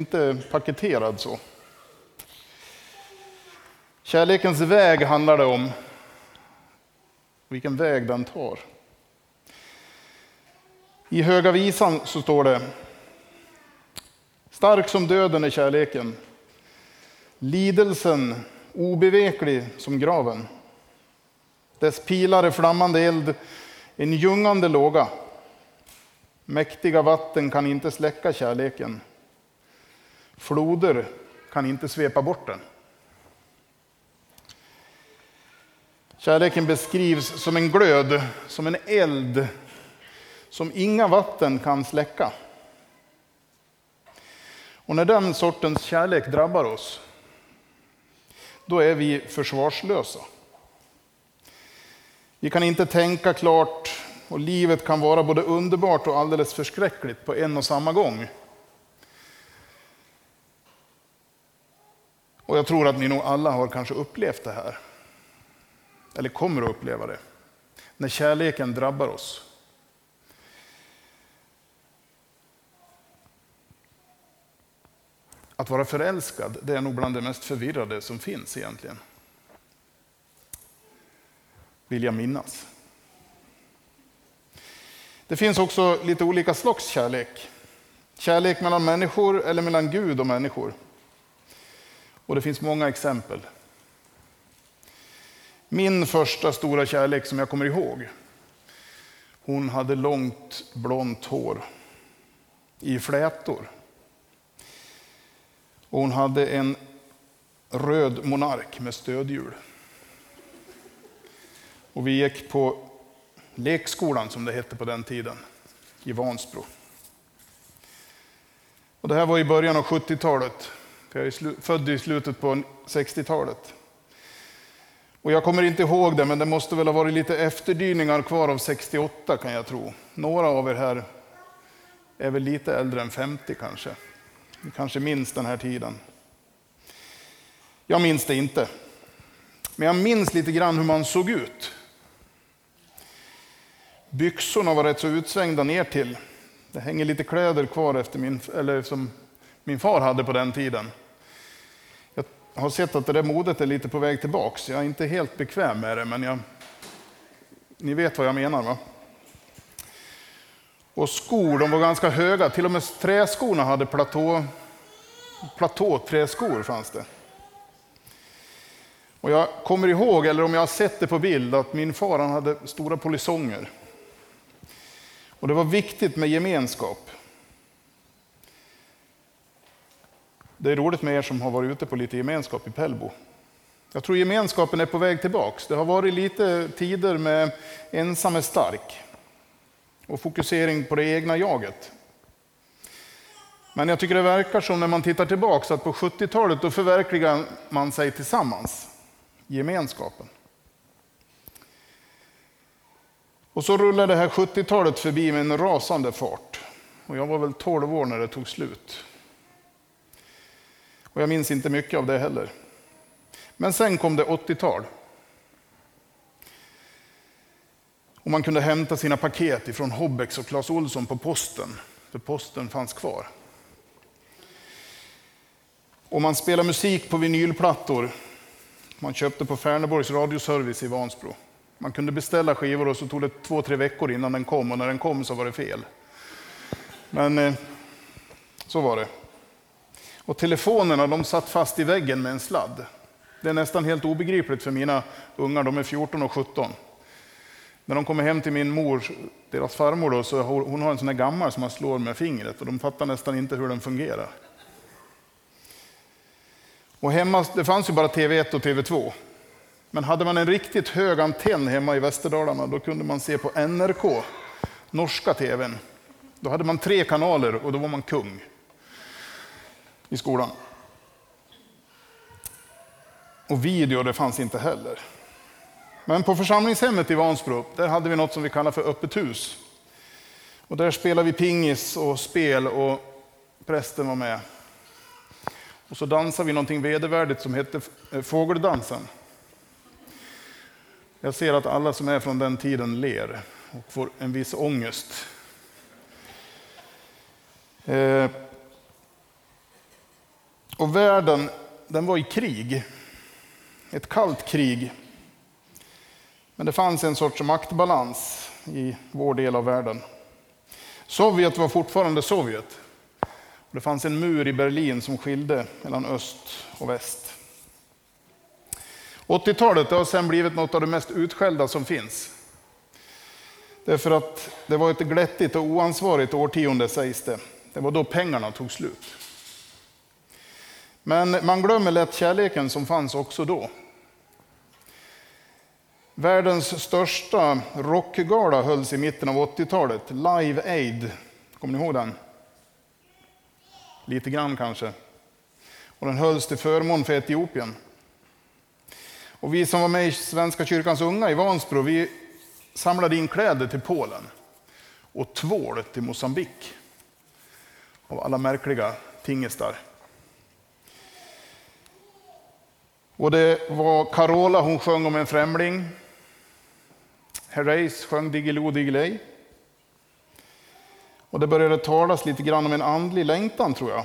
inte paketerad så. Kärlekens väg handlar det om. Vilken väg den tar. I Höga visan så står det Stark som döden är kärleken. Lidelsen obeveklig som graven. Dess pilar är flammande eld, en ljungande låga. Mäktiga vatten kan inte släcka kärleken. Floder kan inte svepa bort den. Kärleken beskrivs som en glöd, som en eld som inga vatten kan släcka. Och när den sortens kärlek drabbar oss, då är vi försvarslösa. Vi kan inte tänka klart och livet kan vara både underbart och alldeles förskräckligt på en och samma gång. Och jag tror att ni nog alla har kanske upplevt det här. Eller kommer att uppleva det. När kärleken drabbar oss. Att vara förälskad, det är nog bland det mest förvirrade som finns egentligen. Vill jag minnas. Det finns också lite olika slags kärlek. Kärlek mellan människor eller mellan Gud och människor. Och det finns många exempel. Min första stora kärlek som jag kommer ihåg, hon hade långt blont hår i flätor. Och hon hade en röd monark med stödhjul. Och vi gick på lekskolan som det hette på den tiden, i Vansbro. Och det här var i början av 70-talet. Jag är född i slutet på 60-talet. Och jag kommer inte ihåg det, men det måste väl ha varit lite efterdyningar kvar av 68 kan jag tro. Några av er här är väl lite äldre än 50 kanske. Ni kanske minns den här tiden. Jag minns det inte. Men jag minns lite grann hur man såg ut. Byxorna var rätt så utsvängda ner till. Det hänger lite kläder kvar efter min, eller som min far hade på den tiden. Jag har sett att det där modet är lite på väg tillbaks. Jag är inte helt bekväm med det, men jag, ni vet vad jag menar va? Och skor, de var ganska höga. Till och med träskorna hade platå, platåträskor fanns det. Och jag kommer ihåg, eller om jag har sett det på bild, att min far han hade stora polisonger. Och det var viktigt med gemenskap. Det är roligt med er som har varit ute på lite gemenskap i Pellbo. Jag tror gemenskapen är på väg tillbaks. Det har varit lite tider med ensam är stark och fokusering på det egna jaget. Men jag tycker det verkar som när man tittar tillbaks att på 70-talet då förverkligar man sig tillsammans, gemenskapen. Och så rullar det här 70-talet förbi med en rasande fart. Och jag var väl 12 år när det tog slut. Och jag minns inte mycket av det heller. Men sen kom det 80-tal. Och man kunde hämta sina paket ifrån Hobbex och Clas Olsson på posten, för posten fanns kvar. Och man spelade musik på vinylplattor. Man köpte på Färneborgs radioservice i Vansbro. Man kunde beställa skivor och så tog det två, tre veckor innan den kom och när den kom så var det fel. Men eh, så var det. Och telefonerna de satt fast i väggen med en sladd. Det är nästan helt obegripligt för mina ungar, de är 14 och 17. När de kommer hem till min mor, deras farmor, då, så hon har en sån här gammal som man slår med fingret och de fattar nästan inte hur den fungerar. Och hemma, det fanns ju bara TV1 och TV2. Men hade man en riktigt hög antenn hemma i Västerdalarna, då kunde man se på NRK, norska TVn. Då hade man tre kanaler och då var man kung i skolan. Och video, det fanns inte heller. Men på församlingshemmet i Vansbro, där hade vi något som vi kallar för öppet hus. Och där spelade vi pingis och spel och prästen var med. Och så dansade vi någonting vedervärdigt som hette eh, fågeldansen. Jag ser att alla som är från den tiden ler och får en viss ångest. Eh, och världen, den var i krig. Ett kallt krig. Men det fanns en sorts maktbalans i vår del av världen. Sovjet var fortfarande Sovjet. Det fanns en mur i Berlin som skilde mellan öst och väst. 80-talet har sen blivit något av det mest utskällda som finns. Därför att det var ett glättigt och oansvarigt årtionde sägs det. Det var då pengarna tog slut. Men man glömmer lätt kärleken som fanns också då. Världens största rockgala hölls i mitten av 80-talet, Live Aid. Kommer ni ihåg den? Lite grann kanske. Och den hölls till förmån för Etiopien. Och vi som var med i Svenska kyrkans unga i Vansbro, vi samlade in kläder till Polen och tvål till Mosambik. Av alla märkliga tingestar. Och det var Carola, hon sjöng om en främling. Herreys sjöng Diggiloo Diggiley. Och det började talas lite grann om en andlig längtan tror jag.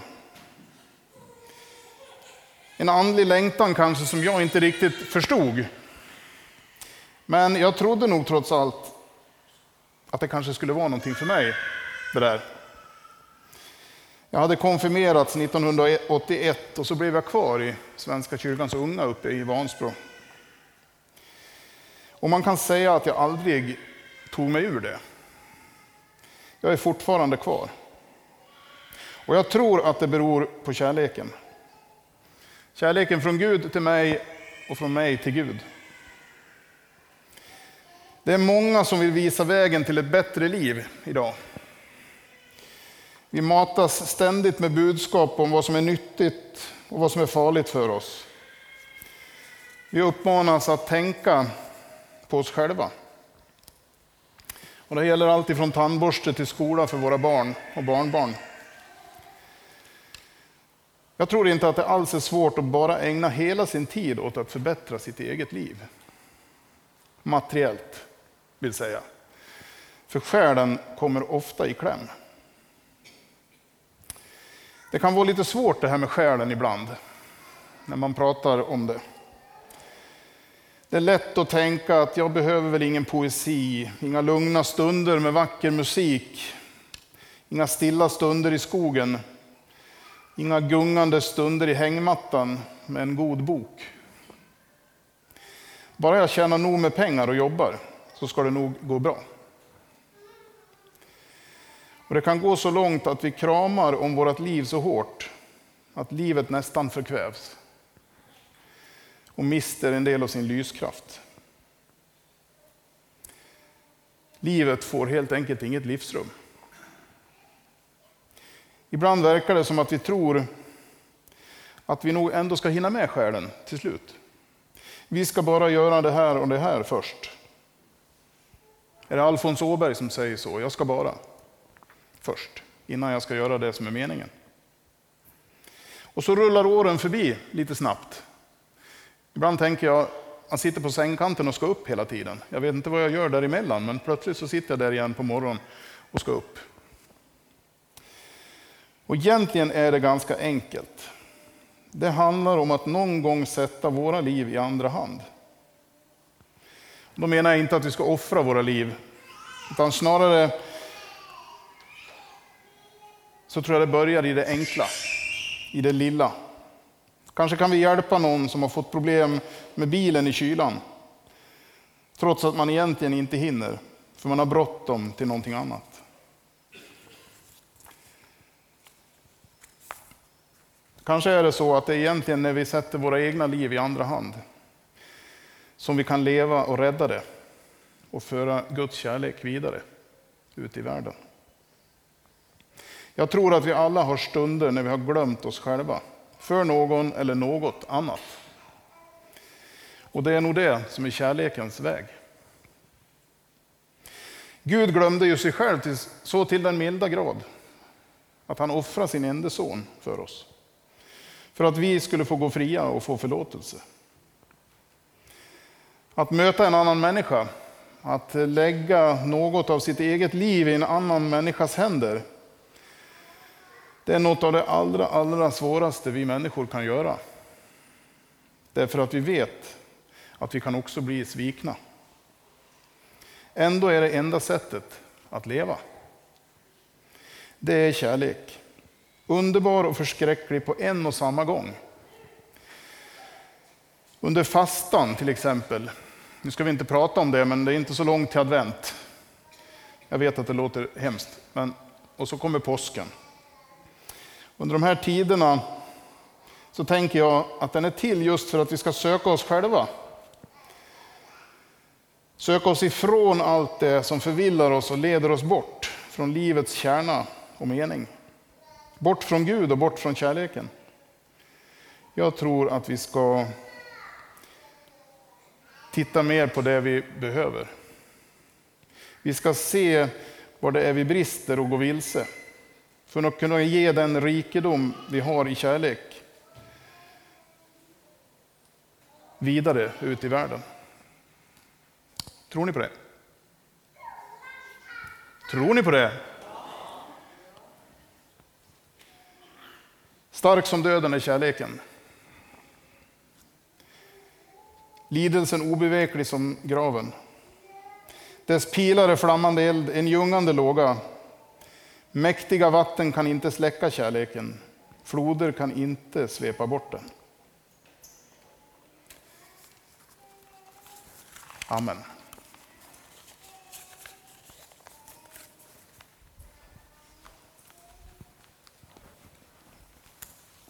En andlig längtan kanske som jag inte riktigt förstod. Men jag trodde nog trots allt att det kanske skulle vara någonting för mig, det där. Jag hade konfirmerats 1981 och så blev jag kvar i Svenska kyrkans unga uppe i Vansbro. Och man kan säga att jag aldrig tog mig ur det. Jag är fortfarande kvar. Och jag tror att det beror på kärleken. Kärleken från Gud till mig och från mig till Gud. Det är många som vill visa vägen till ett bättre liv idag. Vi matas ständigt med budskap om vad som är nyttigt och vad som är farligt för oss. Vi uppmanas att tänka på oss själva. Och det gäller allt ifrån tandborste till skola för våra barn och barnbarn. Jag tror inte att det alls är svårt att bara ägna hela sin tid åt att förbättra sitt eget liv. Materiellt, vill säga. För själen kommer ofta i kläm. Det kan vara lite svårt det här med själen ibland, när man pratar om det. Det är lätt att tänka att jag behöver väl ingen poesi, inga lugna stunder med vacker musik, inga stilla stunder i skogen, inga gungande stunder i hängmattan med en god bok. Bara jag tjänar nog med pengar och jobbar så ska det nog gå bra. Och Det kan gå så långt att vi kramar om vårt liv så hårt att livet nästan förkvävs och mister en del av sin lyskraft. Livet får helt enkelt inget livsrum. Ibland verkar det som att vi tror att vi nog ändå ska hinna med själen till slut. Vi ska bara göra det här och det här först. Är det Alfons Åberg som säger så? Jag ska bara först, innan jag ska göra det som är meningen. Och så rullar åren förbi lite snabbt. Ibland tänker jag, man sitter på sängkanten och ska upp hela tiden. Jag vet inte vad jag gör däremellan, men plötsligt så sitter jag där igen på morgonen och ska upp. Och egentligen är det ganska enkelt. Det handlar om att någon gång sätta våra liv i andra hand. Då menar jag inte att vi ska offra våra liv, utan snarare så tror jag det börjar i det enkla, i det lilla. Kanske kan vi hjälpa någon som har fått problem med bilen i kylan. Trots att man egentligen inte hinner, för man har bråttom till någonting annat. Kanske är det så att det är egentligen när vi sätter våra egna liv i andra hand som vi kan leva och rädda det och föra Guds kärlek vidare ut i världen. Jag tror att vi alla har stunder när vi har glömt oss själva för någon eller något annat. Och det är nog det som är kärlekens väg. Gud glömde ju sig själv till, så till den milda grad att han offrade sin enda son för oss. För att vi skulle få gå fria och få förlåtelse. Att möta en annan människa, att lägga något av sitt eget liv i en annan människas händer, det är något av det allra, allra svåraste vi människor kan göra. Därför att vi vet att vi kan också bli svikna. Ändå är det enda sättet att leva. Det är kärlek. Underbar och förskräcklig på en och samma gång. Under fastan till exempel, nu ska vi inte prata om det, men det är inte så långt till advent. Jag vet att det låter hemskt, men, och så kommer påsken. Under de här tiderna så tänker jag att den är till just för att vi ska söka oss själva. Söka oss ifrån allt det som förvillar oss och leder oss bort från livets kärna och mening. Bort från Gud och bort från kärleken. Jag tror att vi ska titta mer på det vi behöver. Vi ska se var det är vi brister och går vilse. För att kunna ge den rikedom vi har i kärlek vidare ut i världen. Tror ni på det? Tror ni på det? Stark som döden är kärleken. Lidelsen obeveklig som graven. Dess pilar är flammande eld, en ljungande låga. Mäktiga vatten kan inte släcka kärleken. Floder kan inte svepa bort den. Amen.